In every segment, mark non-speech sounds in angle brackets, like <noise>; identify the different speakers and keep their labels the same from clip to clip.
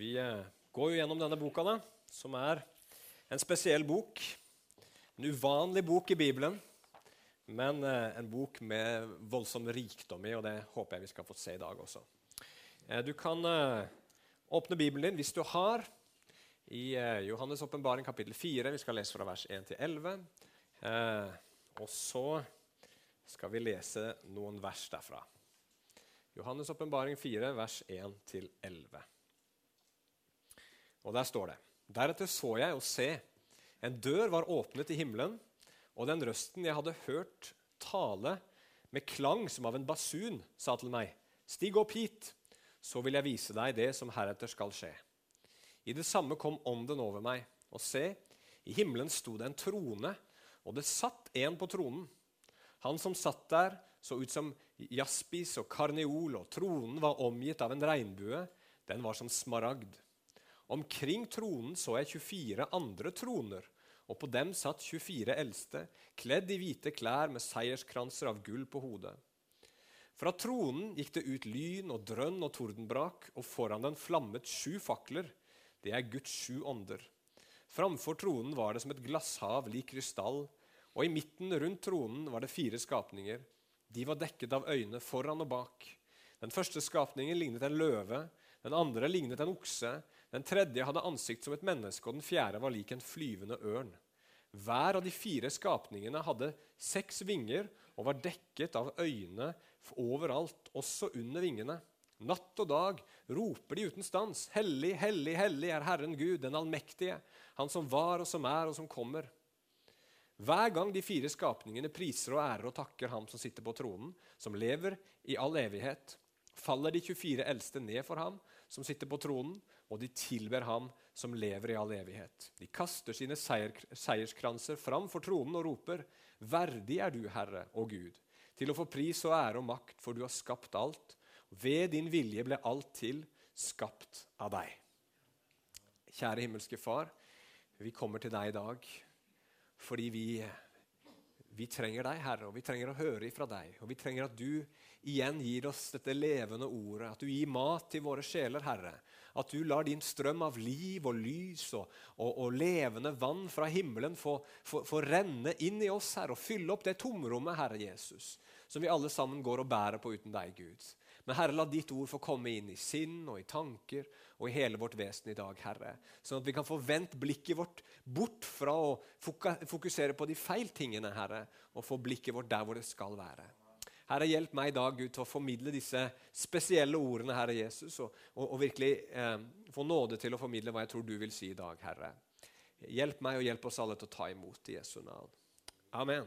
Speaker 1: Vi eh, går jo gjennom denne boka, da, som er en spesiell bok. En uvanlig bok i Bibelen, men eh, en bok med voldsom rikdom i, og det håper jeg vi skal få se i dag også. Eh, du kan åpne Bibelen din hvis du har, i Johannes' åpenbaring kapittel 4. Vi skal lese fra vers 1 til 11. Og så skal vi lese noen vers derfra. Johannes' åpenbaring 4, vers 1 til 11. Og der står det Deretter så jeg og se, en dør var åpnet i himmelen, og den røsten jeg hadde hørt tale med klang som av en basun, sa til meg, Stig opp hit, så vil jeg vise deg det som heretter skal skje. I det samme kom ånden over meg, og se, i himmelen sto det en trone, og det satt en på tronen. Han som satt der, så ut som jaspis og karneol, og tronen var omgitt av en regnbue. Den var som smaragd. Omkring tronen så jeg 24 andre troner, og på dem satt 24 eldste, kledd i hvite klær med seierskranser av gull på hodet. Fra tronen gikk det ut lyn og drønn og tordenbrak, og foran den flammet sju fakler. Det er Guds sju ånder. Framfor tronen var det som et glasshav lik krystall, og i midten rundt tronen var det fire skapninger. De var dekket av øyne foran og bak. Den første skapningen lignet en løve, den andre lignet en okse, den tredje hadde ansikt som et menneske, og den fjerde var lik en flyvende ørn. Hver av de fire skapningene hadde seks vinger og var dekket av øyne overalt, også under vingene. Natt og dag roper de uten stans. Hellig, hellig, hellig er Herren Gud, den allmektige, Han som var og som er og som kommer. Hver gang de fire skapningene priser og ærer og takker Ham som sitter på tronen, som lever i all evighet, faller de 24 eldste ned for ham som sitter på tronen, og de tilber ham som lever i all evighet. De kaster sine seier, seierskranser fram for tronen og roper, Verdig er du, Herre og Gud, til å få pris og ære og makt, for du har skapt alt. Ved din vilje ble alt til, skapt av deg. Kjære himmelske Far, vi kommer til deg i dag fordi vi, vi trenger deg, Herre, og vi trenger å høre ifra deg. Og vi trenger at du igjen gir oss dette levende ordet, at du gir mat til våre sjeler, Herre. At du lar din strøm av liv og lys og, og, og levende vann fra himmelen få, få, få, renne inn i oss, Herre, og fylle opp det tomrommet, Herre Jesus, som vi alle sammen går og bærer på uten deg, Gud. Men Herre, la ditt ord få komme inn i sinn og i tanker og i hele vårt vesen i dag, Herre. Sånn at vi kan få vendt blikket vårt bort fra å fokusere på de feil tingene, Herre, og få blikket vårt der hvor det skal være. Herre, hjelp meg i dag Gud, til å formidle disse spesielle ordene, Herre Jesus, og, og, og virkelig eh, få nåde til å formidle hva jeg tror du vil si i dag, Herre. Hjelp meg og hjelp oss alle til å ta imot i Jesu navn. Amen.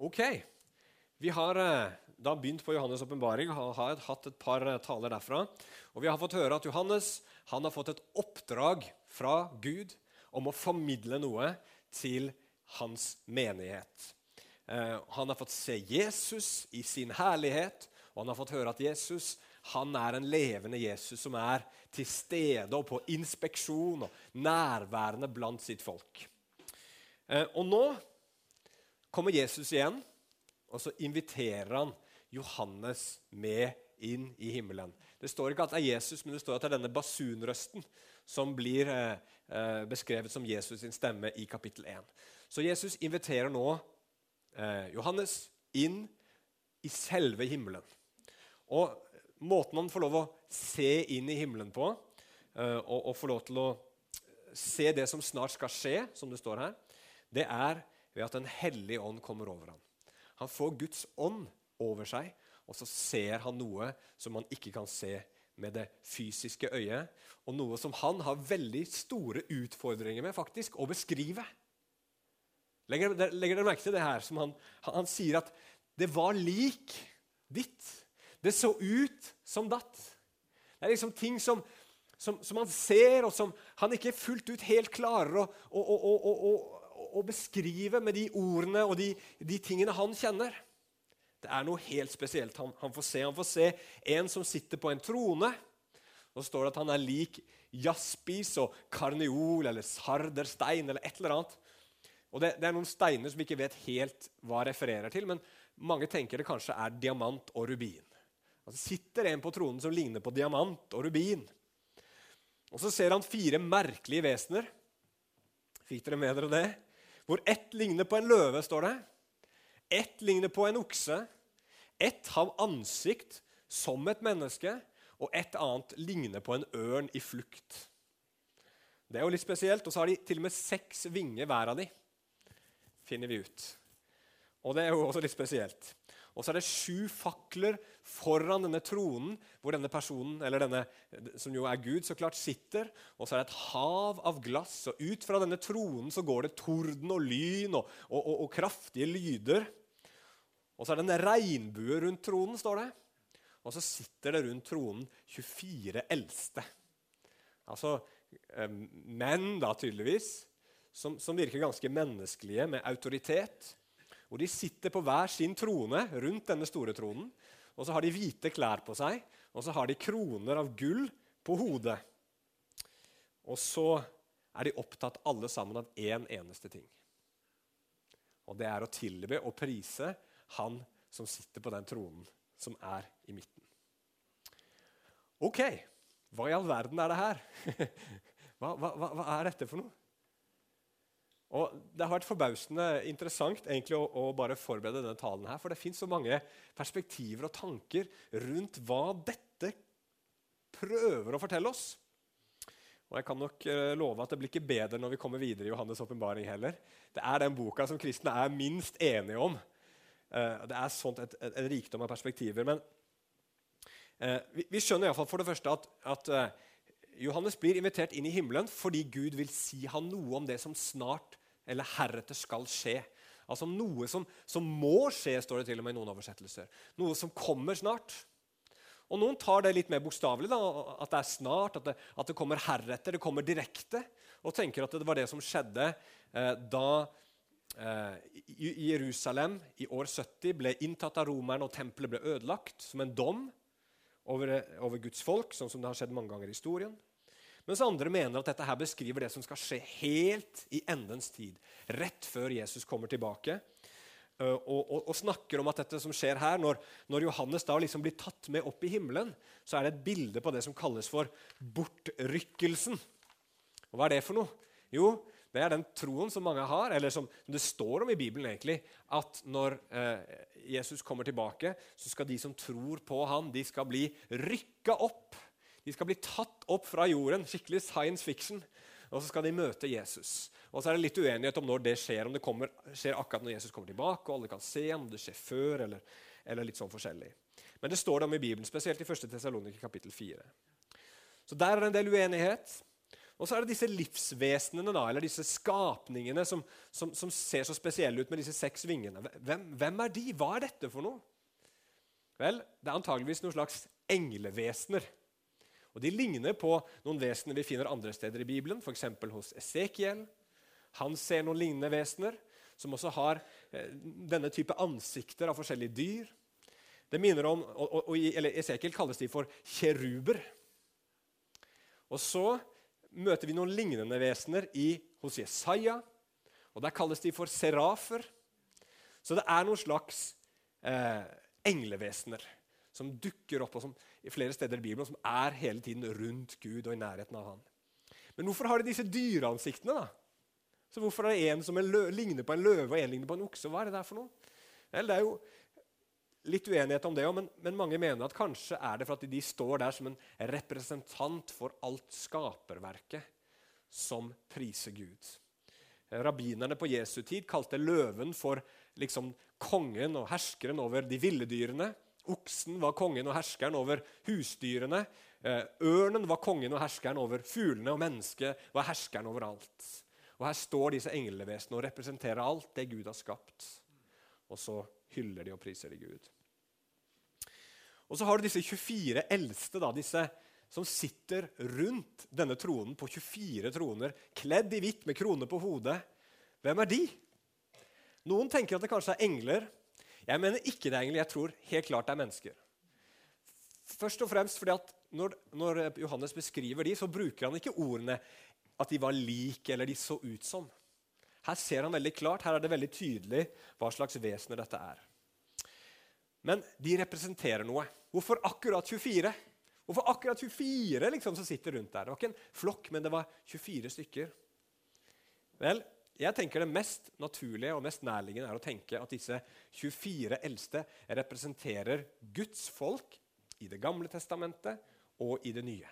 Speaker 1: Ok. Vi har eh, da begynt på Johannes' åpenbaring og har hatt et par eh, taler derfra. Og Vi har fått høre at Johannes han har fått et oppdrag fra Gud om å formidle noe til hans menighet. Eh, han har fått se Jesus i sin herlighet, og han har fått høre at Jesus han er en levende Jesus som er til stede og på inspeksjon og nærværende blant sitt folk. Og nå kommer Jesus igjen og så inviterer han Johannes med inn i himmelen. Det står ikke at det er Jesus, men det står at det er denne basunrøsten som blir eh, eh beskrevet som Jesus sin stemme i kapittel 1. Så Jesus inviterer nå eh, Johannes inn i selve himmelen. Og måten han får lov å se inn i himmelen på, eh, og, og få lov til å se det som snart skal skje, som det står her, det er ved at Den hellige ånd kommer over ham. Han får Guds ånd over seg, og så ser han noe som han ikke kan se med det fysiske øyet, og noe som han har veldig store utfordringer med faktisk å beskrive. Legger, legger dere merke til det her? som han, han, sier at det var lik ditt. Det så ut som datt. Det er liksom ting som, som, som han ser, og som han ikke fullt ut helt klarer å, å, å, å beskrive med de ordene og de, de, tingene han kjenner. Det er noe helt spesielt han, han, får se. Han får se en som sitter på en trone. Nå står det at han er lik jaspis og karneol eller sarderstein eller et eller annet. Og det, det, er noen steiner som vi ikke vet helt hva refererer til, men mange tenker det kanskje er diamant og rubin. Altså sitter en på tronen som ligner på diamant og rubin. Og så ser han fire merkelige vesener. Fikk dere med dere det? Hvor ett ligner på en løve, står det. Ett ligner på en okse. Ett har ansikt som et menneske, og et annet ligner på en ørn i flukt. Det er jo litt spesielt. Og så har de til og med seks vinger hver av de, finner vi ut. Og det er jo også litt spesielt. Og så er det sju fakler foran denne tronen, hvor denne personen, eller denne, som jo er Gud, så klart sitter. Og så er det et hav av glass, og ut fra denne tronen så går det torden og lyn og, og, og, og kraftige lyder. Og så er det en regnbue rundt tronen, står det. Og så sitter det rundt tronen 24 eldste. Altså eh, menn, da tydeligvis, som, som virker ganske menneskelige, med autoritet. Og De sitter på hver sin trone rundt denne store tronen. Og så har de hvite klær på seg, og så har de kroner av gull på hodet. Og så er de opptatt alle sammen av én eneste ting. Og det er å tilbe og prise han som sitter på den tronen som er i midten. Ok, hva i all verden er det her? <laughs> Hva, hva, hva er dette for noe? Og Det har vært forbausende interessant egentlig å, å, bare forberede denne talen. her, For det fins så mange perspektiver og tanker rundt hva dette prøver å fortelle oss. Og jeg kan nok uh, love at Det blir ikke bedre når vi kommer videre i Johannes' åpenbaring heller. Det er den boka som kristne er minst enige om. Uh, det er sånt et, et, et, rikdom av perspektiver. Men uh, vi, vi, skjønner iallfall for det første at, at Johannes blir invitert inn i himmelen fordi Gud vil si han noe om det som snart eller heretter skal skje. Altså noe som, som, må skje, står det til og med i noen oversettelser. Noe som kommer snart. Og Noen tar det litt mer bokstavelig, at det er snart, at det, at det, kommer heretter, det kommer direkte. Og tenker at det var det som skjedde eh, da eh, Jerusalem i år 70 ble inntatt av romerne og tempelet ble ødelagt som en dom over, over Guds folk, sånn som det har skjedd mange ganger i historien. Mens andre mener at dette her beskriver det som skal skje helt i endens tid. Rett før Jesus kommer tilbake. Og, og, og snakker om at dette som skjer her, når, når, Johannes da liksom blir tatt med opp i himmelen, så er det et bilde på det som kalles for bortrykkelsen. Og Hva er det for noe? Jo, det er den troen som mange har, eller som det står om i Bibelen, egentlig, at når eh, Jesus kommer tilbake, så skal de som tror på ham, de skal bli rykka opp de skal bli tatt opp fra jorden, skikkelig science fiction, og så skal de møte Jesus. Og så er det litt uenighet om når det skjer, om det kommer, skjer akkurat når Jesus kommer tilbake, og alle kan se om det skjer før, eller, eller litt sånn forskjellig. Men det står det om i Bibelen, spesielt i 1. Tessaloniker kapittel 4. Så der er det en del uenighet. Og så er det disse livsvesenene, da, eller disse skapningene, som, som, som, ser så spesielle ut med disse seks vingene. Hvem, hvem, er de? Hva er dette for noe? Vel, det er antageligvis noen slags englevesener. Og De ligner på noen vesener vi finner andre steder i Bibelen, f.eks. hos Esekiel. Han ser noen lignende vesener som også har eh, denne type ansikter av forskjellige dyr. Det minner om, og, og, eller Esekiel kalles de for kjeruber. Og så møter vi noen lignende vesener i, hos Jesaja. og Der kalles de for serafer. Så det er noen slags eh, englevesener som dukker opp og som, i flere steder i Bibelen, som er hele tiden rundt Gud og i nærheten av han. Men hvorfor har de disse dyreansiktene? da? Så Hvorfor er det en som ligner på en løve og en ligner på en okse? Hva er det der for noe? Vel, det er jo litt uenighet om det òg, men, men, mange mener at kanskje er det for at de står der som en representant for alt skaperverket som priser Gud. Rabbinerne på Jesu tid kalte løven for liksom kongen og herskeren over de ville dyrene. Oksen var kongen og herskeren over husdyrene. Eh, ørnen var kongen og herskeren over fuglene, og mennesket var herskeren over alt. Og Her står disse englevesenene og representerer alt det Gud har skapt. Og så hyller de og priser de Gud. Og så har du disse 24 eldste, da, disse som sitter rundt denne tronen på 24 troner, kledd i hvitt med krone på hodet. Hvem er de? Noen tenker at det kanskje er engler. Jeg mener ikke det engler. Jeg tror helt klart det er mennesker. Først og fremst fordi at når, når Johannes beskriver de, så bruker han ikke ordene at de var like eller de så ut som. Her ser han veldig klart, her er det veldig tydelig hva slags vesener dette er. Men de representerer noe. Hvorfor akkurat 24? Hvorfor akkurat 24 liksom, som sitter rundt der? Det var ikke en flokk, men det var 24 stykker. Vel, jeg tenker Det mest naturlige og mest nærliggende er å tenke at disse 24 eldste representerer Guds folk i Det gamle testamentet og i Det nye.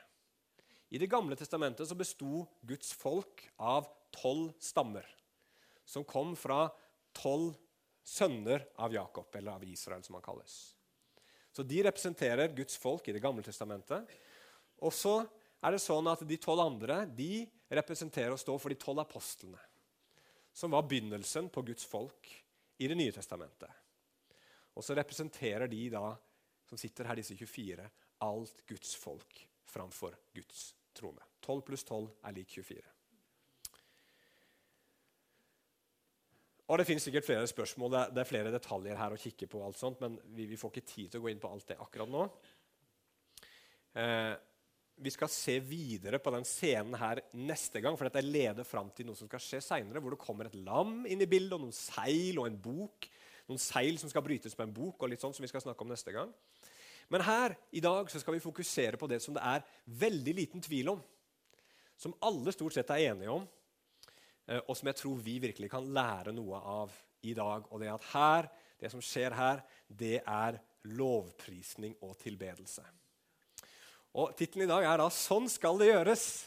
Speaker 1: I Det gamle testamentet så besto Guds folk av tolv stammer, som kom fra tolv sønner av Jakob, eller av Israel, som han kalles. Så De representerer Guds folk i Det gamle testamentet. Og så er det sånn at De tolv andre de representerer og står for de tolv apostlene som var begynnelsen på Guds folk i Det nye testamentet. Og så representerer de da, som sitter her, disse 24, alt Guds folk framfor Guds trone. 12 pluss 12 er lik 24. Og Det finnes sikkert flere spørsmål, det er, er, flere detaljer her å kikke på, alt sånt, men vi, vi, får ikke tid til å gå inn på alt det akkurat nå. Eh, vi skal se videre på den scenen her neste gang, for dette leder fram til noe som skal skje seinere, hvor det kommer et lam inn i bildet, og noen seil og en bok. Noen seil som skal brytes på en bok, og litt sånn som vi skal snakke om neste gang. Men her i dag så skal vi fokusere på det som det er veldig liten tvil om. Som alle stort sett er enige om, eh, og som jeg tror vi virkelig kan lære noe av i dag. Og det at her, det som skjer her, det er lovprisning og tilbedelse. Og Tittelen i dag er da 'Sånn skal det gjøres'.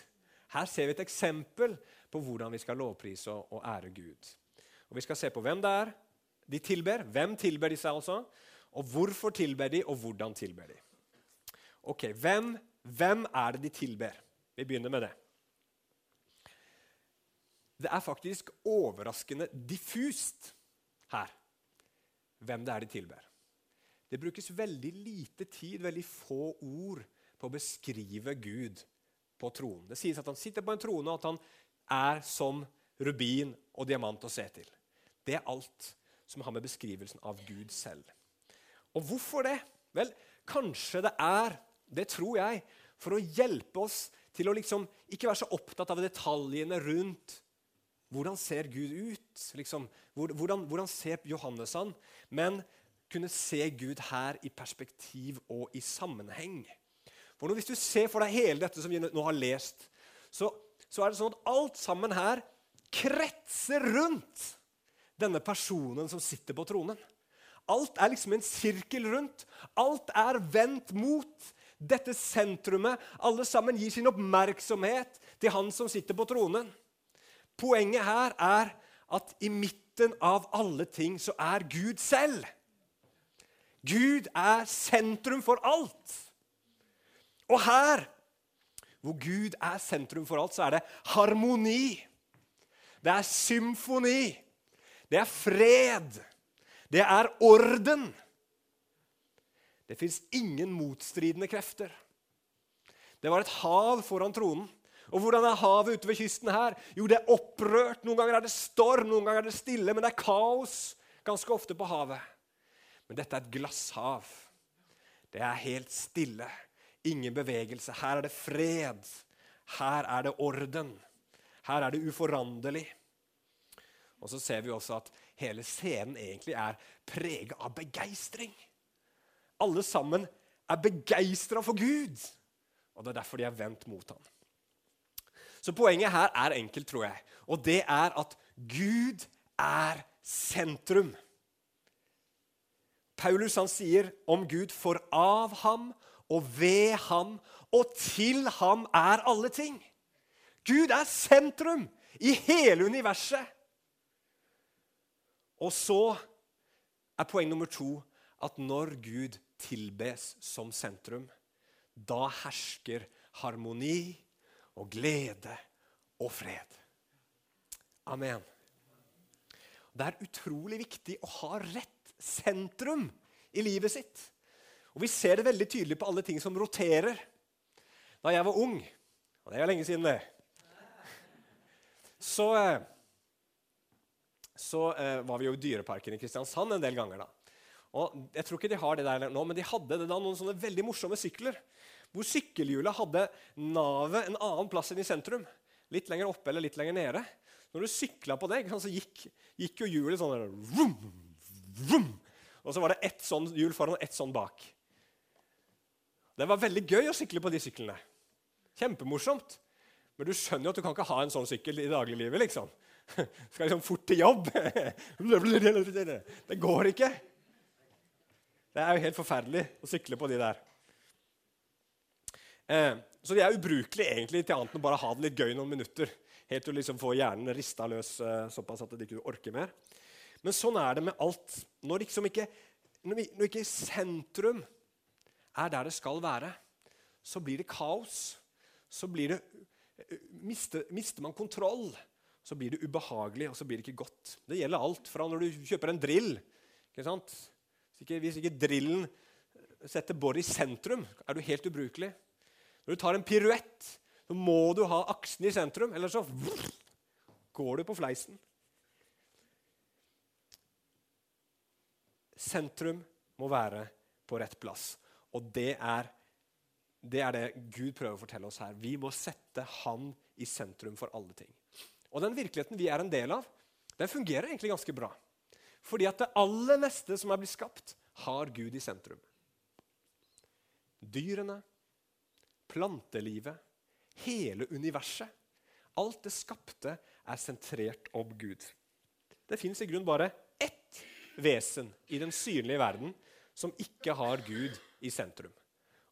Speaker 1: Her ser vi et eksempel på hvordan vi skal lovprise og, ære Gud. Og Vi skal se på hvem det er de tilber. Hvem tilber de seg altså? Og hvorfor tilber de, og hvordan tilber de? Ok, Hvem, hvem er det de tilber? Vi begynner med det. Det er faktisk overraskende diffust her hvem det er de tilber. Det brukes veldig lite tid, veldig få ord på å beskrive Gud på tronen. Det sies at han sitter på en trone, og at han er som rubin og diamant å se til. Det er alt som har med beskrivelsen av Gud selv. Og hvorfor det? Vel, kanskje det er, det tror jeg, for å hjelpe oss til å liksom ikke være så opptatt av detaljene rundt hvordan ser Gud ut? Liksom, hvordan, hvordan ser Johannes han? Men kunne se Gud her i perspektiv og i sammenheng. For Hvis du ser for deg hele dette som vi nå har lest, så, så er det sånn at alt sammen her kretser rundt denne personen som sitter på tronen. Alt er liksom en sirkel rundt. Alt er vendt mot dette sentrumet. Alle sammen gir sin oppmerksomhet til han som sitter på tronen. Poenget her er at i midten av alle ting så er Gud selv. Gud er sentrum for alt. Og her, hvor Gud er sentrum for alt, så er det harmoni. Det er symfoni. Det er fred. Det er orden. Det fins ingen motstridende krefter. Det var et hav foran tronen. Og hvordan er havet ute ved kysten her? Jo, det er opprørt. Noen ganger er det storm, noen ganger er det stille, men det er kaos ganske ofte på havet. Men dette er et glasshav. Det er helt stille ingen bevegelse. Her er det fred. Her er det orden. Her er det uforanderlig. Og så ser vi også at hele scenen egentlig er preget av begeistring. Alle sammen er begeistra for Gud, og det er derfor de er vendt mot ham. Så poenget her er enkelt, tror jeg, og det er at Gud er sentrum. Paulus han sier om Gud for av ham og ved ham og til ham er alle ting. Gud er sentrum i hele universet. Og så er poeng nummer to at når Gud tilbes som sentrum, da hersker harmoni og glede og fred. Amen. Det er utrolig viktig å ha rett sentrum i livet sitt. Og Vi ser det veldig tydelig på alle ting som roterer. Da jeg var ung, og det er lenge siden, det Så, eh, så eh, var vi jo i Dyreparken i Kristiansand en del ganger. da. Og Jeg tror ikke de har det der nå, men de hadde det da noen sånne veldig morsomme sykler. Hvor sykkelhjulet hadde navet en annen plass enn i sentrum. Litt lenger oppe eller litt lenger nede. Når du sykla på det, så gikk, gikk jo hjulet sånn vroom, vroom, Og så var det ett sånn hjul foran og ett sånn bak. Det var veldig gøy å sykle på de syklene. Kjempemorsomt. Men du skjønner jo at du kan ikke ha en sånn sykkel i dagliglivet. liksom. <laughs> Skal liksom fort til jobb. <laughs> Det går ikke. Det er jo helt forferdelig å sykle på de der. Eh, så de er ubrukelige egentlig til annet enn bare ha det litt gøy noen minutter. Helt til å liksom få hjernen rista løs eh, såpass at de ikke orker mer. Men sånn er det med alt. Når, liksom ikke, når ikke sentrum er der det skal være, så blir det kaos. Så det, mister, mister man kontroll så blir det ubehagelig, og så blir det ikke godt. Det gjelder alt fra når du kjøper en drill. Ikke? Hvis ikke, hvis ikke drillen setter boret i sentrum, er du helt ubrukelig. Når du tar en piruett, så må du ha aksen i sentrum, eller så går du på fleisen. Sentrum må være på rett plass. Og det er, det er det Gud prøver å fortelle oss her. Vi må sette Han i sentrum for alle ting. Og den virkeligheten vi er en del av, den fungerer egentlig ganske bra. Fordi at det aller meste som er blitt skapt, har Gud i sentrum. Dyrene, plantelivet, hele universet. Alt det skapte er sentrert om Gud. Det fins i grunn bare ett vesen i den synlige verden som ikke har Gud i sentrum.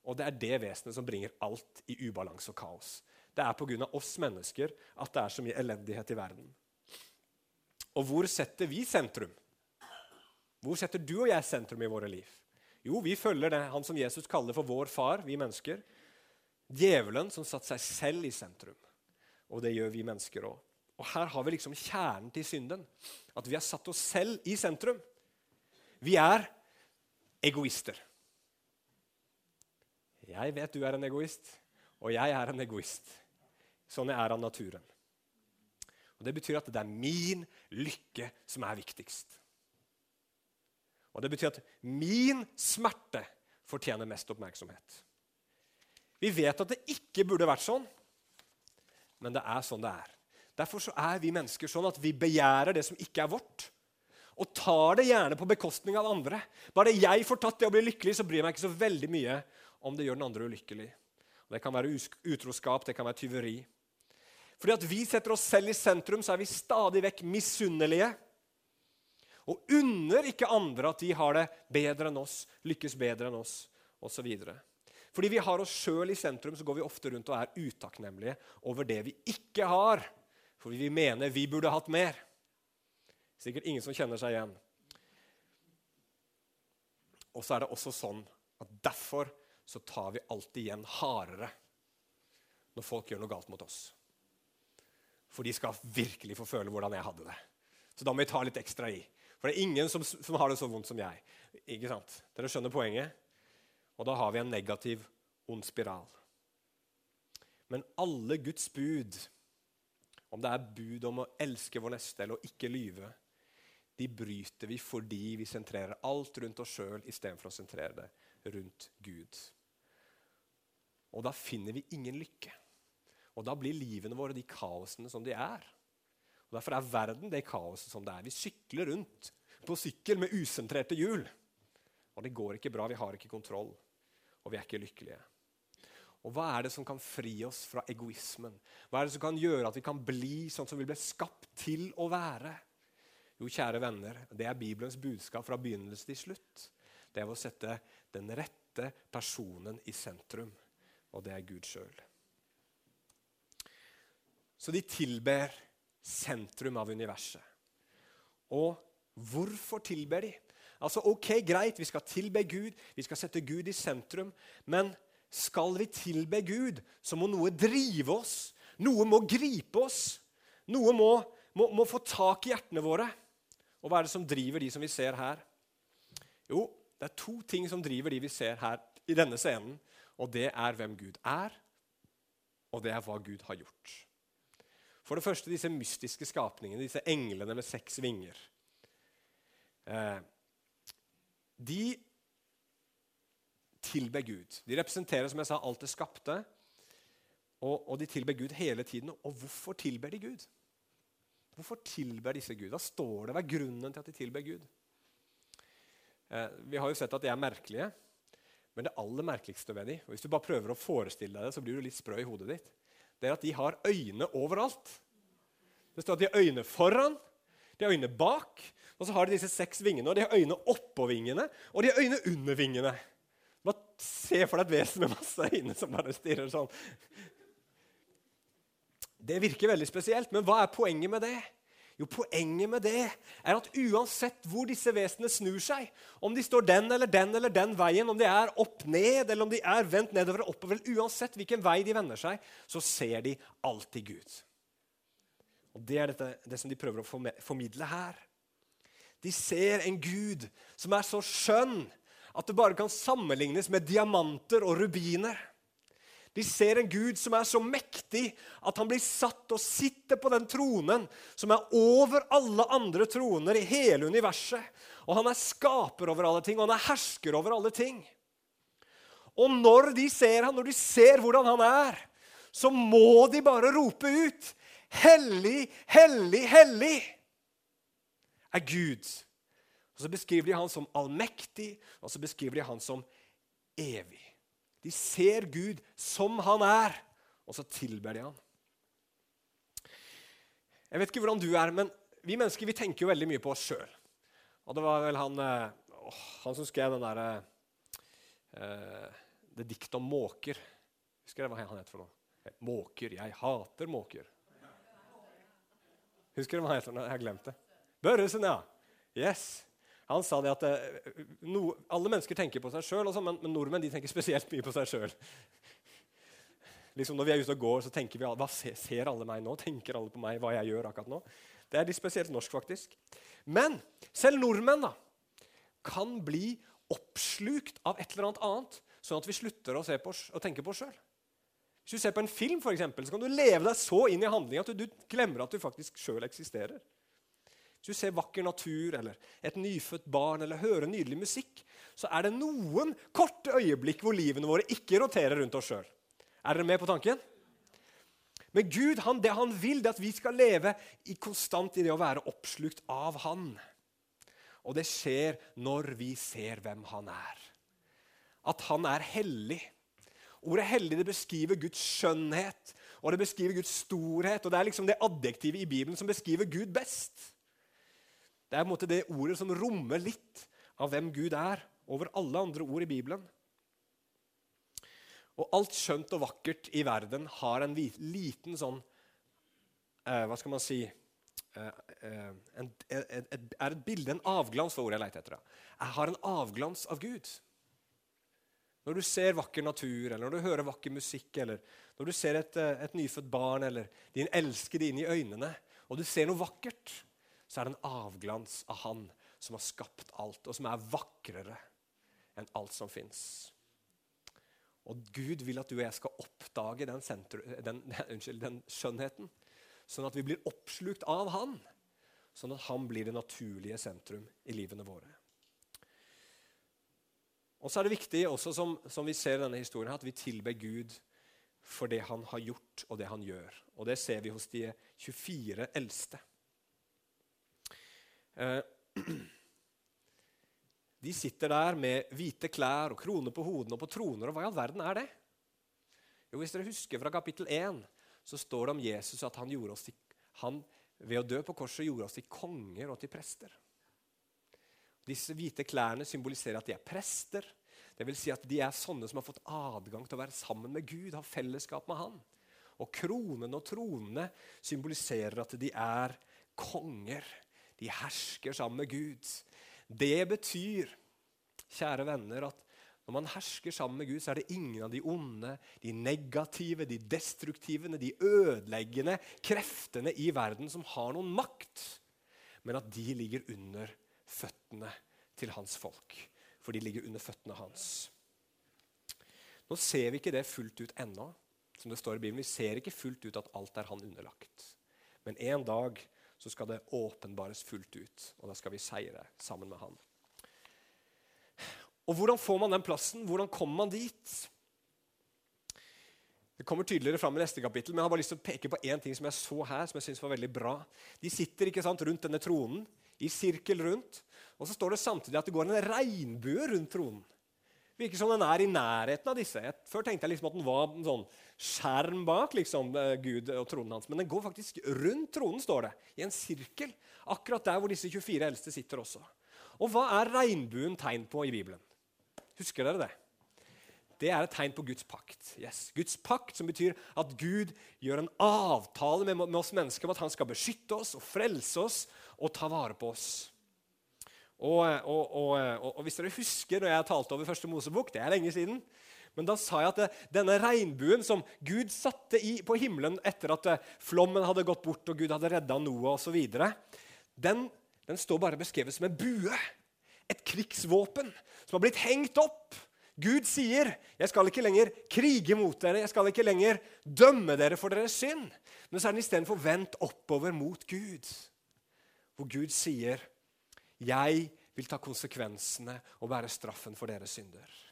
Speaker 1: Og det er det vesenet som bringer alt i ubalanse og kaos. Det er pga. oss mennesker at det er så mye elendighet i verden. Og hvor setter vi sentrum? Hvor setter du og jeg sentrum i våre liv? Jo, vi følger det han som Jesus kaller for vår far, vi mennesker. Djevelen som satte seg selv i sentrum. Og det gjør vi mennesker òg. Og her har vi liksom kjernen til synden. At vi har satt oss selv i sentrum. Vi er egoister. Jeg vet du er en egoist, og jeg er en egoist. Sånn er av naturen. Og Det betyr at det er min lykke som er viktigst. Og det betyr at min smerte fortjener mest oppmerksomhet. Vi vet at det ikke burde vært sånn, men det er sånn det er. Derfor så er vi mennesker sånn at vi begjærer det som ikke er vårt, og tar det gjerne på bekostning av andre. Bare jeg får tatt det og blir lykkelig, så bryr jeg meg ikke så veldig mye om det gjør den andre ulykkelig. Det kan være utroskap, det kan være tyveri. Fordi at vi setter oss selv i sentrum, så er vi stadig vekk misunnelige. Og unner ikke andre at de har det bedre enn oss, lykkes bedre enn oss osv. Fordi vi har oss sjøl i sentrum, så går vi ofte rundt og er utakknemlige over det vi ikke har. Fordi vi mener vi burde hatt mer. Sikkert ingen som kjenner seg igjen. Og så er det også sånn at derfor så tar vi alltid igjen hardere når folk gjør noe galt mot oss. For de skal virkelig få føle hvordan jeg hadde det. Så da må vi ta litt ekstra i. For det er ingen som, som har det så vondt som jeg. Ikke sant? Dere skjønner poenget? Og da har vi en negativ, ond spiral. Men alle Guds bud, om det er bud om å elske vår neste eller å ikke lyve, de bryter vi fordi vi sentrerer alt rundt oss sjøl istedenfor å sentrere det rundt Gud. Og da finner vi ingen lykke. Og da blir livene våre de kaosene som de er. Og Derfor er verden det kaoset som det er. Vi sykler rundt på sykkel med usentrerte hjul. Og det går ikke bra, vi har ikke kontroll, og vi er ikke lykkelige. Og Hva er det som kan fri oss fra egoismen? Hva er det som kan gjøre at vi kan bli sånn som vi ble skapt til å være? Jo, kjære venner, det er Bibelens budskap fra begynnelse til slutt. Det er å sette den rette personen i sentrum, og det er Gud sjøl. Så de tilber sentrum av universet. Og hvorfor tilber de? Altså, ok, Greit, vi skal tilbe Gud, vi skal sette Gud i sentrum. Men skal vi tilbe Gud, så må noe drive oss. Noe må gripe oss. Noe må, må, må få tak i hjertene våre. Og hva er det som driver de som vi ser her? Jo, det er to ting som driver de vi ser her i denne scenen. Og det er hvem Gud er, og det er hva Gud har gjort. For det første disse mystiske skapningene, disse englene med seks vinger. Eh, de tilber Gud. De representerer som jeg sa, alt det skapte. Og, og de tilber Gud hele tiden. Og hvorfor tilber de Gud? Hvorfor tilber disse Gud? Hva står det? Hva er grunnen til at de tilber Gud? Eh, vi har jo sett at de er merkelige. Men det aller merkeligste ved dem, og hvis du bare prøver å forestille deg det, så blir du litt sprø i hodet ditt, det er at de har øyne overalt. Det står at de har øyne foran, de har øyne bak, og så har de disse seks vingene. og De har øyne oppå vingene, og de har øyne under vingene. Bare se for deg et vesen med masse øyne som bare stirrer sånn. Det virker veldig spesielt, men hva er poenget med det? Jo, Poenget med det er at uansett hvor disse vesenene snur seg, om de står den eller den eller den veien, om de er opp ned eller om de er vendt nedover og oppover, uansett hvilken vei de vender seg, så ser de alltid Gud. Og Det er dette, det som de prøver å formidle her. De ser en Gud som er så skjønn at det bare kan sammenlignes med diamanter og rubiner. De ser en Gud som er så mektig at han blir satt og sitter på den tronen som er over alle andre troner i hele universet. Og han er skaper over alle ting, og han er hersker over alle ting. Og når de ser han, når de ser hvordan han er, så må de bare rope ut Hellig, hellig, hellig er Gud. Og Så beskriver de han som allmektig, og så beskriver de han som evig. De ser Gud som han er, og så tilber de han. Jeg vet ikke hvordan du er, men vi mennesker vi tenker jo veldig mye på oss sjøl. Og det var vel han, åh, han som skrev den derre øh, Det diktet om måker. Husker dere hva han het for noe? Måker. Jeg hater måker. Husker dere hva han het? Jeg har glemt det. Børresen, ja. Yes. Han sa det at eh, no, alle mennesker tenker på seg sjøl, men, men, nordmenn tenker spesielt mye på seg sjøl. Liksom når vi er ute og går, så tenker vi hva ser, alle meg nå? Tenker alle på meg hva jeg gjør akkurat nå? Det er litt spesielt norsk, faktisk. Men selv nordmenn da, kan bli oppslukt av et eller annet annet, sånn at vi slutter å, på, å tenke på oss sjøl. Hvis du ser på en film, for eksempel, så kan du leve deg så inn i handlinga at du, du glemmer at du faktisk sjøl eksisterer. Hvis du ser vakker natur eller et nyfødt barn eller hører nydelig musikk, så er det noen korte øyeblikk hvor livene våre ikke roterer rundt oss sjøl. Er dere med på tanken? Men Gud, han, det han vil, det er at vi skal leve i konstant i det å være oppslukt av Han. Og det skjer når vi ser hvem Han er. At Han er hellig. Ordet 'hellig' det beskriver Guds skjønnhet og det beskriver Guds storhet. og Det er liksom det adjektivet i Bibelen som beskriver Gud best. Det er på en måte det ordet som rommer litt av hvem Gud er, over alle andre ord i Bibelen. Og alt skjønt og vakkert i verden har en liten sånn eh, Hva skal man si eh, eh en, et, et, Er et bilde, en avglans, for ordet jeg leter etter. Jeg har en avglans av Gud. Når du ser vakker natur, eller når du hører vakker musikk, eller når du ser et, eh, et nyfødt barn eller din elskede inn i øynene, og du ser noe vakkert, så er det en avglans av Han som har skapt alt, og som er vakrere enn alt som fins. Og Gud vil at du og jeg skal oppdage den, den, <laughs> unnskyld, den, skjønnheten, sånn at vi blir oppslukt av Han. Sånn at Han blir det naturlige sentrum i livene våre. Og så er det viktig, også som, som vi ser i denne historien, at vi tilber Gud for det Han har gjort, og det Han gjør. Og det ser vi hos de 24 eldste. Eh, <clears throat> de sitter der med hvite klær og kroner på hodene og på troner. Og hva i all verden er det? Jo, Hvis dere husker fra kapittel 1, så står det om Jesus at han, til, han ved å dø på korset gjorde oss til konger og til prester. Disse hvite klærne symboliserer at de er prester. Det vil si at De er sånne som har fått adgang til å være sammen med Gud, ha fellesskap med Han. Og kronene og tronene symboliserer at de er konger. De hersker sammen med Gud. Det betyr, kjære venner, at når man hersker sammen med Gud, så er det ingen av de onde, de negative, de destruktive, de ødeleggende kreftene i verden som har noen makt, men at de ligger under føttene til hans folk. For de ligger under føttene hans. Nå ser vi ikke det fullt ut ennå. som det står i Bibelen. Vi ser ikke fullt ut at alt er han underlagt. Men en dag så skal det åpenbares fullt ut. Og da skal vi seire sammen med han. Og Hvordan får man den plassen? Hvordan kommer man dit? Det kommer tydeligere fram i neste kapittel, men jeg har bare lyst til å peke på én ting som jeg så her, som jeg synes var veldig bra. De sitter ikke sant, rundt denne tronen, i sirkel rundt. Og så står det samtidig at det går en regnbue rundt tronen. Virker som den er i nærheten av disse. Før tenkte jeg liksom at den var en sånn skjerm bak liksom, eh, Gud og tronen hans. Men den går faktisk rundt tronen, står det. I en sirkel. Akkurat der hvor disse 24 eldste sitter også. Og hva er regnbuen tegn på i Bibelen? Husker dere det? Det er et tegn på Guds pakt. Yes. Guds pakt Som betyr at Gud gjør en avtale med oss mennesker om at han skal beskytte oss og frelse oss og ta vare på oss. Og, og, og, og, hvis dere husker når jeg talte over første Mosebok, det er lenge siden, men da sa jeg at det, denne regnbuen som Gud satte i, på himmelen etter at eh, flommen hadde gått bort og Gud hadde redda Noah osv., den, den står bare beskrevet som en bue. Et krigsvåpen som har blitt hengt opp. Gud sier, 'Jeg skal ikke lenger krige mot dere, jeg skal ikke lenger dømme dere for deres synd.' Men så er den istedenfor vendt oppover mot Gud, hvor Gud sier, 'Jeg vil ta konsekvensene og bære straffen for deres synder'.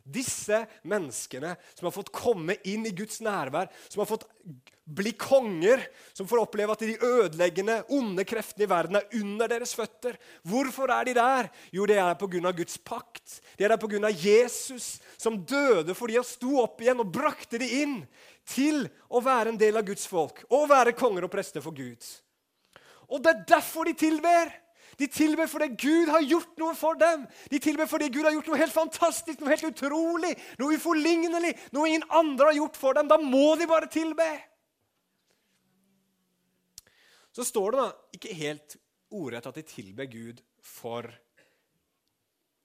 Speaker 1: Disse menneskene som har fått komme inn i Guds nærvær, som har fått bli konger, som får oppleve at de ødeleggende, onde kreftene i verden er under deres føtter. Hvorfor er de der? Jo, det er pga. Guds pakt. Det er pga. Jesus, som døde for de og sto opp igjen og brakte de inn til å være en del av Guds folk og være konger og prester for Gud. Og det er derfor de tilber. De tilber fordi Gud har gjort noe for dem. De tilber fordi Gud har gjort noe helt fantastisk, noe helt utrolig, noe uforlignelig, noe ingen andre har gjort for dem. Da må de bare tilbe. Så står det da ikke helt ordrett at de tilber Gud for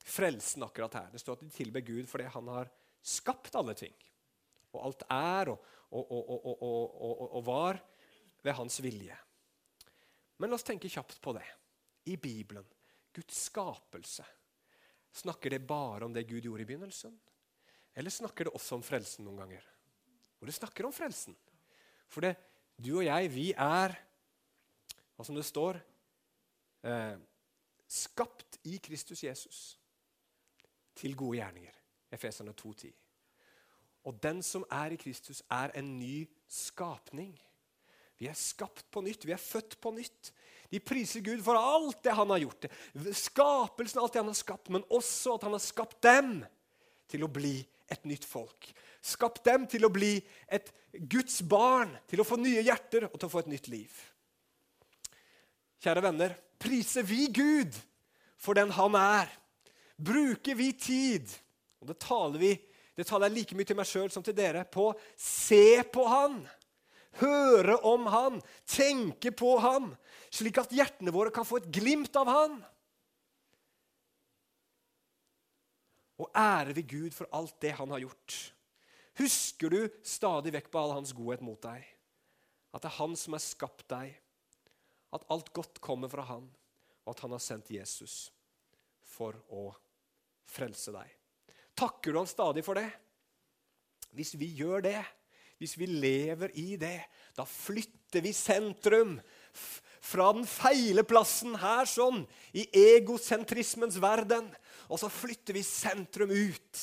Speaker 1: frelsen akkurat her. Det står at de tilber Gud fordi han har skapt alle ting. Og alt er og, og, og, og var ved hans vilje. Men la oss tenke kjapt på det i Bibelen, Guds skapelse, snakker det bare om det Gud gjorde i begynnelsen? Eller snakker det også om frelsen noen ganger? Og det snakker om frelsen. For det, du og jeg, vi er, hva som det står, eh, skapt i Kristus Jesus til gode gjerninger. Efeserne 2,10. Og den som er i Kristus, er en ny skapning. Vi er skapt på nytt, vi er født på nytt. De priser Gud for alt det han har gjort. Skapelsen, alt det han har skapt, men også at han har skapt dem til å bli et nytt folk. Skapt dem til å bli et Guds barn, til å få nye hjerter og til å få et nytt liv. Kjære venner, priser vi Gud for den han er? Bruker vi tid, og det taler vi det taler jeg like mye til meg sjøl som til dere, på se på han? høre om han, tenke på han, slik at hjertene våre kan få et glimt av han. Og ære vi Gud for alt det han har gjort. Husker du stadig vekk på all hans godhet mot deg? At det er han som har skapt deg, at alt godt kommer fra han, og at han har sendt Jesus for å frelse deg. Takker du han stadig for det? Hvis vi gjør det, hvis vi lever i det, da flytter vi sentrum fra den feile plassen her sånn, i egosentrismens verden, og så flytter vi sentrum ut.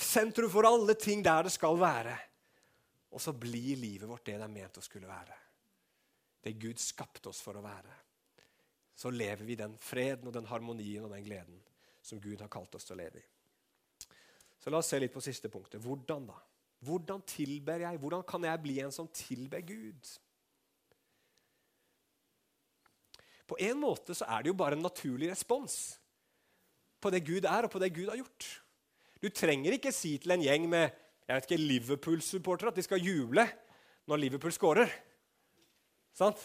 Speaker 1: Sentrum for alle ting der det skal være. Og så blir livet vårt det det er ment å skulle være. Det Gud skapte oss for å være. Så lever vi den freden og den harmonien og den gleden som Gud har kalt oss til å leve i. Så la oss se litt på siste punktet. Hvordan da? Hvordan tilber jeg? Hvordan kan jeg bli en som tilber Gud? På en måte så er det jo bare en naturlig respons på det Gud er, og på det Gud har gjort. Du trenger ikke si til en gjeng med jeg vet ikke, Liverpool-supportere at de skal juble når Liverpool scorer. Sant?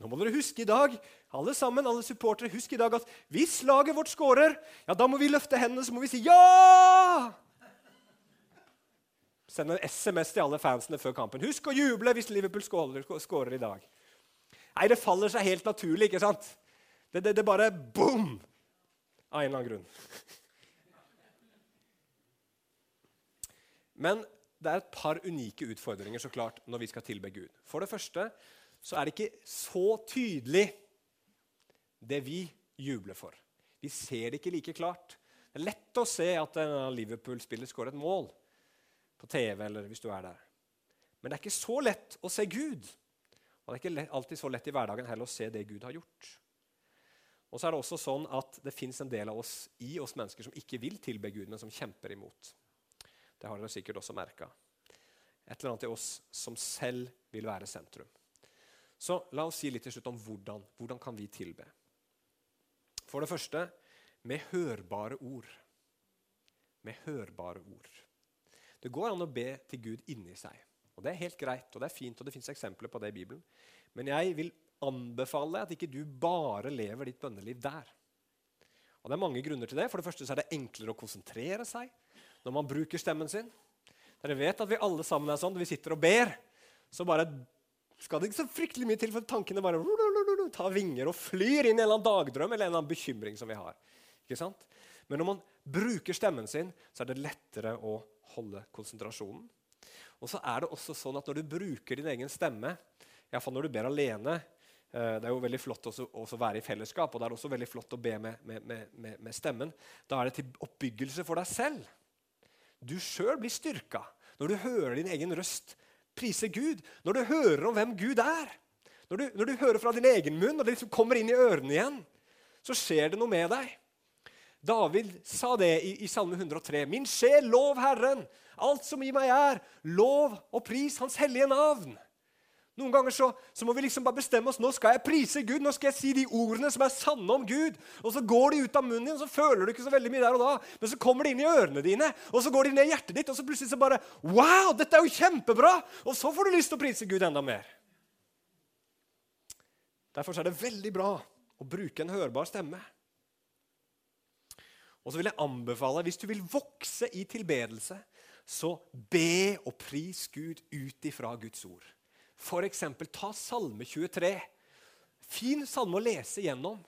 Speaker 1: Nå må dere huske i dag alle sammen, alle supportere, husk i dag at hvis laget vårt scorer, ja, da må vi løfte hendene så må vi si ja! Send en SMS til alle fansene før kampen. Husk å juble hvis Liverpool skårer i dag. Nei, det faller seg helt naturlig, ikke sant? Det, det, det bare boom! Av en eller annen grunn. Men det er et par unike utfordringer så klart, når vi skal tilbe Gud. For det første så er det ikke så tydelig, det vi jubler for. Vi ser det ikke like klart. Det er lett å se at en Liverpool-spiller skårer et mål på TV eller hvis du er der. Men det er ikke så lett å se Gud. Det er ikke alltid så lett i hverdagen heller å se det Gud har gjort. Og så er det også sånn at det fins en del av oss i oss mennesker som ikke vil tilbe Gud, men som kjemper imot. Det har dere sikkert også merka. Et eller annet i oss som selv vil være sentrum. Så la oss si litt til slutt om hvordan. Hvordan kan vi tilbe? For det første med hørbare ord. Med hørbare ord. Det går an å be til Gud inni seg. Og Det er helt greit, og det er fint, og det fins eksempler på det i Bibelen. Men jeg vil anbefale at ikke du bare lever ditt bønneliv der. Og Det er mange grunner til det. For det første så er det enklere å konsentrere seg når man bruker stemmen sin. Dere vet at vi alle sammen er sånn. Vi sitter og ber, så bare skal det ikke så fryktelig mye til for tankene bare tar vinger og flyr inn i en eller annen dagdrøm eller en eller annen bekymring som vi har. Ikke sant? Men når man bruker stemmen sin, så er det lettere å holde konsentrasjonen. Og så er det også sånn at Når du bruker din egen stemme, iallfall når du ber alene eh, Det er jo veldig flott også være i fellesskap, og det er også veldig flott å be med, med, med, med stemmen. Da er det til oppbyggelse for deg selv. Du sjøl blir styrka når du hører din egen røst prise Gud. Når du hører om hvem Gud er. Når du, når du hører fra din egen munn, og det liksom kommer inn i ørene igjen, så skjer det noe med deg. David sa det i, i Salme 103. Min sjel, lov Herren. Alt som i meg er, lov og pris Hans hellige navn. Noen ganger så, så, må vi liksom bare bestemme oss. Nå skal jeg prise Gud. Nå skal jeg si de ordene som er sanne om Gud. Og så går de ut av munnen din, og så føler du ikke så veldig mye der og da. Men så kommer de inn i ørene dine, og så går de ned i hjertet ditt, og så plutselig så bare Wow, dette er jo kjempebra! Og så får du lyst til å prise Gud enda mer. Derfor er det veldig bra å bruke en hørbar stemme. Og så vil jeg anbefale, hvis du vil vokse i tilbedelse, så be og pris Gud ut ifra Guds ord. F.eks. ta Salme 23. Fin salme å lese gjennom,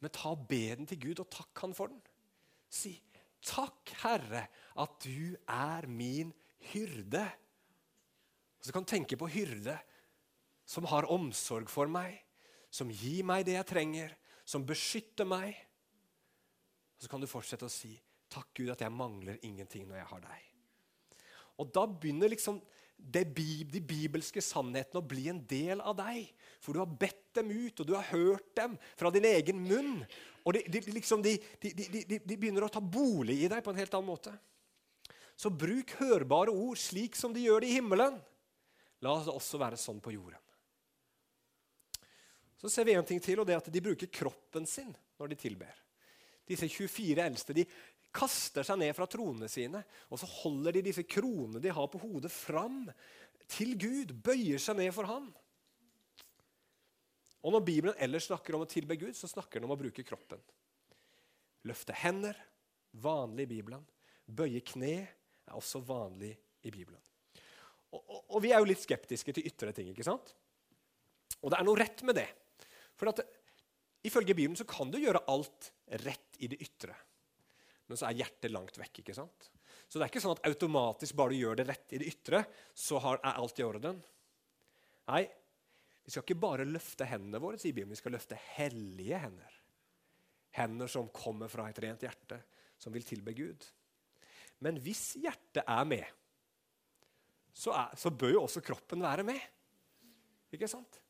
Speaker 1: men ta og be den til Gud, og takk Han for den. Si, 'Takk, Herre, at du er min hyrde.' Og Så kan du tenke på hyrde som har omsorg for meg, som gir meg det jeg trenger, som beskytter meg. Og Så kan du fortsette å si, 'Takk, Gud, at jeg mangler ingenting når jeg har deg'. Og Da begynner liksom det, de bibelske sannhetene å bli en del av deg. For du har bedt dem ut, og du har hørt dem fra din egen munn. Og de, de, liksom, de, de begynner å ta bolig i deg på en helt annen måte. Så bruk hørbare ord slik som de gjør det i himmelen. La det også være sånn på jorden. Så ser vi en ting til, og det er at de bruker kroppen sin når de tilber. Disse 24 eldste de kaster seg ned fra tronene sine, og så holder de disse kronene de har på hodet, fram til Gud. Bøyer seg ned for Han. Og Når Bibelen ellers snakker om å tilbe Gud, så snakker den om å bruke kroppen. Løfte hender, vanlig i Bibelen. Bøye kne er også vanlig i Bibelen. Og, og, og, Vi er jo litt skeptiske til ytre ting. ikke sant? Og det er noe rett med det. For at, Ifølge Bibelen så kan du gjøre alt rett i det ytre men så er hjertet langt vekk. ikke sant? Så det er ikke sånn at automatisk bare du gjør det rett i det ytre, så er alt i orden. Nei, vi skal ikke bare løfte hendene våre, sier Bibelen. Vi skal løfte hellige hender. Hender som kommer fra et rent hjerte, som vil tilbe Gud. Men hvis hjertet er med, så, er, så bør jo også kroppen være med. Ikke sant?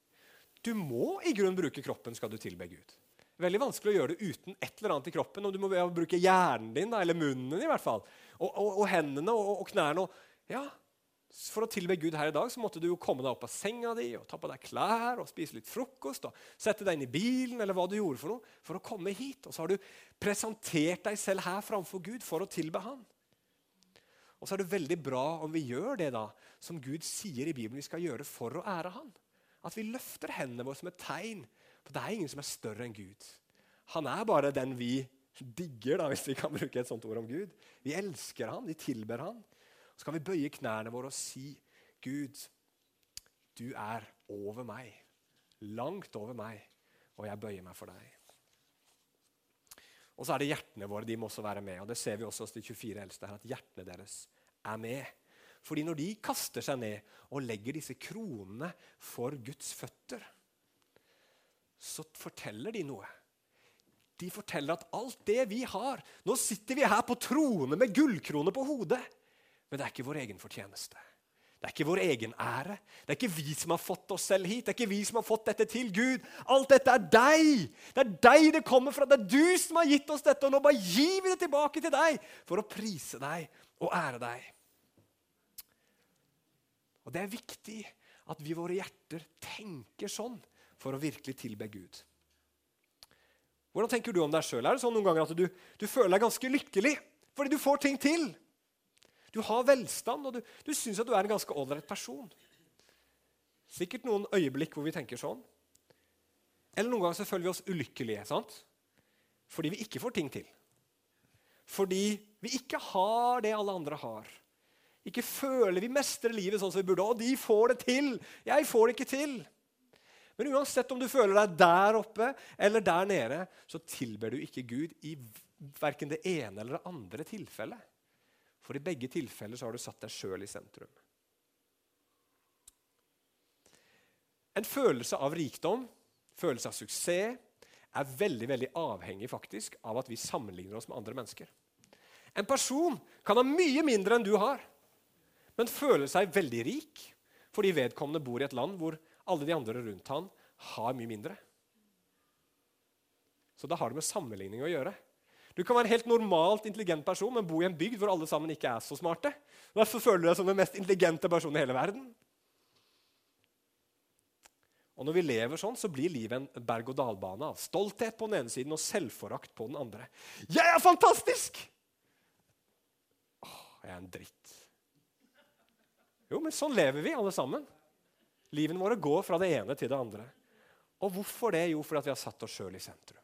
Speaker 1: Du må i grunnen bruke kroppen skal du tilbe Gud veldig vanskelig å gjøre det uten et eller annet i kroppen. og Du må bruke hjernen din, eller munnen din i hvert fall. Og, og, og hendene og, og, knærne. ja, For å tilbe Gud her i dag så måtte du jo komme deg opp av senga di og ta på deg klær og spise litt frokost og sette deg inn i bilen eller hva du gjorde for noe, for å komme hit. Og så har du presentert deg selv her framfor Gud for å tilbe Han. Og så er det veldig bra om vi gjør det da, som Gud sier i Bibelen vi skal gjøre for å ære Han. At vi løfter hendene våre som et tegn for det er ingen som er større enn Gud. Han er bare den vi digger, da, hvis vi kan bruke et sånt ord om Gud. Vi elsker han, vi tilber han. Så kan vi bøye knærne våre og si, Gud, du er over meg. Langt over meg. Og jeg bøyer meg for deg. Og så er det hjertene våre. De må også være med. Og det ser vi også hos de 24 eldste her, at hjertene deres er med. Fordi når de kaster seg ned og legger disse kronene for Guds føtter, så forteller de noe. De forteller at alt det vi har Nå sitter vi her på trone med gullkrone på hodet. Men det er ikke vår egen fortjeneste. Det er ikke vår egen ære. Det er ikke vi som har fått oss selv hit. Det er ikke vi som har fått dette til Gud. Alt dette er deg. Det er deg det kommer fra. Det er du som har gitt oss dette. Og nå bare gir vi det tilbake til deg for å prise deg og ære deg. Og Det er viktig at vi i våre hjerter tenker sånn for å virkelig tilbe Gud. Hvordan tenker du om deg sjøl? Er det sånn noen ganger at du, du føler deg ganske lykkelig fordi du får ting til? Du har velstand, og du, du syns at du er en ganske ålreit person. Sikkert noen øyeblikk hvor vi tenker sånn. Eller noen ganger så føler vi oss ulykkelige sant? fordi vi ikke får ting til. Fordi vi ikke har det alle andre har. Ikke føler vi mestrer livet sånn som vi burde. Og de får det til! Jeg får det ikke til! Men uansett om du føler deg der oppe eller der nede, så tilber du ikke Gud i verken det ene eller det andre tilfellet. For i begge tilfeller så har du satt deg sjøl i sentrum. En følelse av rikdom, følelse av suksess, er veldig veldig avhengig faktisk av at vi sammenligner oss med andre mennesker. En person kan ha mye mindre enn du har, men føle seg veldig rik fordi vedkommende bor i et land hvor alle de andre rundt han har mye mindre. Så da har det med sammenligning å gjøre. Du kan være en helt normalt intelligent person, men bo i en bygd hvor alle sammen ikke er så smarte. Derfor føler du deg som den mest intelligente personen i hele verden. Og Når vi lever sånn, så blir livet en berg-og-dal-bane av stolthet på den ene siden og selvforakt på den andre. Jeg er fantastisk! Åh, jeg er en dritt. Jo, men sånn lever vi, alle sammen. Livene våre går fra det ene til det andre. Og hvorfor det? Jo, fordi vi har satt oss sjøl i sentrum.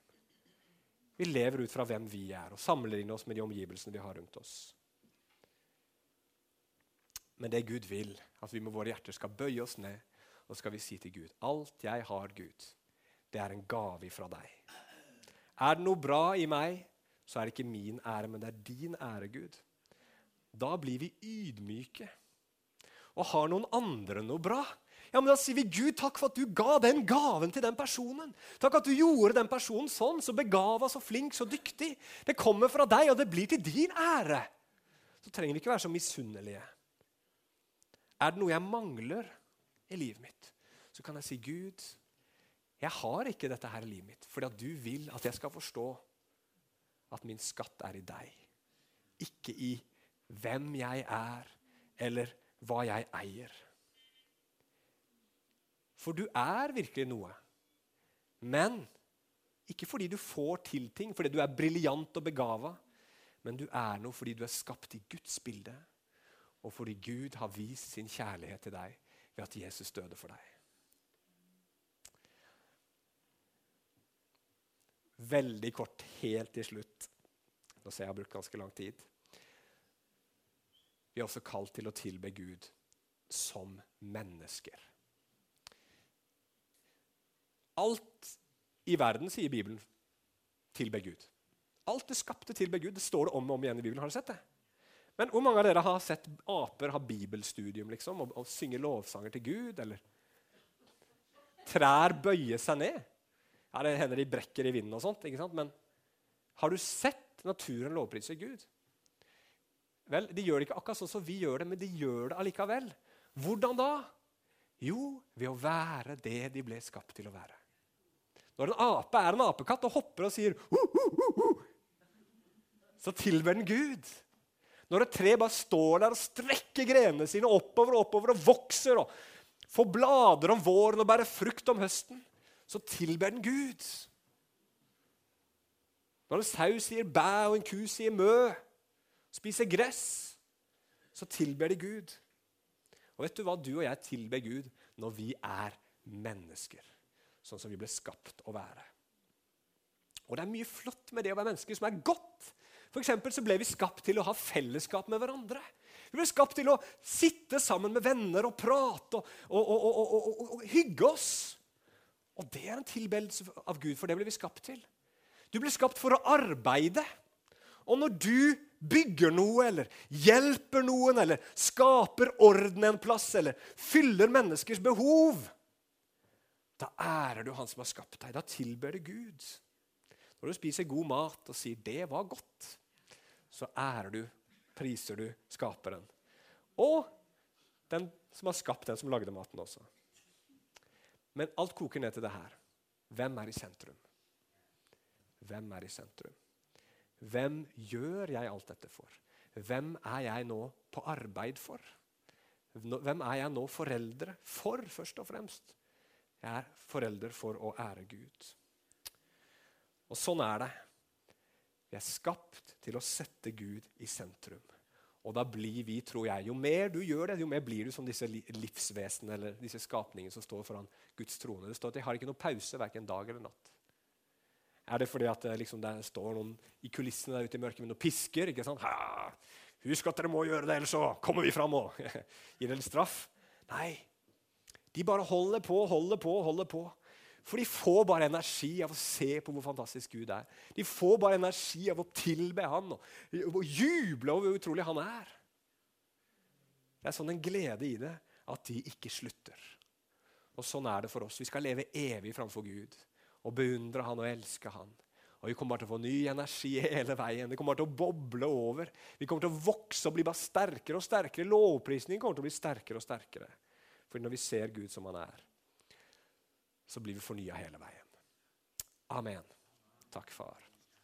Speaker 1: Vi lever ut fra hvem vi er, og sammenligner oss med de omgivelsene vi har rundt oss. Men det Gud vil, at vi med våre hjerter skal bøye oss ned og skal vi si til Gud Alt jeg har, Gud, det er en gave fra deg. Er det noe bra i meg, så er det ikke min ære, men det er din ære, Gud. Da blir vi ydmyke. Og har noen andre noe bra, ja, men Da sier vi Gud, takk for at du ga den gaven til den personen. Takk at du gjorde den personen sånn, så begava, så flink, så dyktig. Det kommer fra deg, og det blir til din ære. Så trenger vi ikke være så misunnelige. Er det noe jeg mangler i livet mitt, så kan jeg si, Gud, jeg har ikke dette her i livet mitt fordi at du vil at jeg skal forstå at min skatt er i deg. Ikke i hvem jeg er, eller hva jeg eier. For du er virkelig noe. Men ikke fordi du får til ting, fordi du er briljant og begava, men du er noe fordi du er skapt i Guds bilde, og fordi Gud har vist sin kjærlighet til deg ved at Jesus døde for deg. Veldig kort, helt til slutt. Nå ser jeg jeg har brukt ganske lang tid. Vi er også kalt til å tilbe Gud som mennesker. Alt i verden, sier Bibelen, tilber Gud. Alt det skapte tilber Gud. Det står det om og om igjen i Bibelen. Har du sett det? Men hvor mange av dere har sett aper ha bibelstudium liksom, og, og synge lovsanger til Gud? Eller trær bøye seg ned? Ja, Det hender de brekker i vinden og sånt. ikke sant? Men har du sett naturen lovprise Gud? Vel, De gjør det ikke akkurat sånn som vi gjør det, men de gjør det allikevel. Hvordan da? Jo, ved å være det de ble skapt til å være. Når en ape er en apekatt og hopper og sier hu, hu, hu, så tilber den Gud. Når et tre bare står der og strekker grenene sine oppover og oppover og vokser og får blader om våren og bærer frukt om høsten, så tilber den Gud. Når en sau sier bæ og en ku sier mø, spiser gress, så tilber de Gud. Og vet du hva? Du og jeg tilber Gud når vi er mennesker sånn som vi ble skapt å være. Og det er mye flott med det å være mennesker som er godt. For så ble vi skapt til å ha fellesskap med hverandre. Vi ble skapt til å sitte sammen med venner og prate og, og, og, og hygge oss. Og det er en tilbedelse av Gud, for det ble vi skapt til. Du ble skapt for å arbeide. Og når du bygger noe, eller hjelper noen, eller skaper orden en plass, eller fyller menneskers behov, da ærer du Han som har skapt deg. Da tilber du Gud. Når du spiser god mat og sier 'det var godt', så ærer du, priser du Skaperen. Og den som har skapt den som lagde maten også. Men alt koker ned til det her. Hvem er i sentrum? Hvem er i sentrum? Hvem gjør jeg alt dette for? Hvem er jeg nå på arbeid for? Hvem er jeg nå foreldre for, først og fremst? Jeg er forelder for å ære Gud. Og sånn er det. Vi er skapt til å sette Gud i sentrum. Og da blir vi, tror jeg, Jo mer du gjør det, jo mer blir du som disse livsvesenene eller disse skapningene som står foran Guds trone. Det står at de har ikke noe pause verken dag eller natt. Er det fordi at liksom, det står noen i kulissene der ute i mørket med noen pisker? ikke sant? Ha, husk at dere må gjøre det, ellers så kommer vi fram og <laughs> gir dere straff. Nei. De bare holder på, holder på, holder på. For de får bare energi av å se på hvor fantastisk Gud er. De får bare energi av å tilbe Han og, og juble over hvor utrolig Han er. Det er sånn en glede i det at de ikke slutter. Og Sånn er det for oss. Vi skal leve evig framfor Gud og beundre Han og elske Han. Og Vi kommer bare til å få ny energi <laughs> hele veien. Det kommer til å boble over. Vi kommer til å vokse og bli bare sterkere og sterkere. Lovprisningen kommer til å bli sterkere og sterkere. For når vi ser Gud som Han er, så blir vi fornya hele veien. Amen. Takk, far.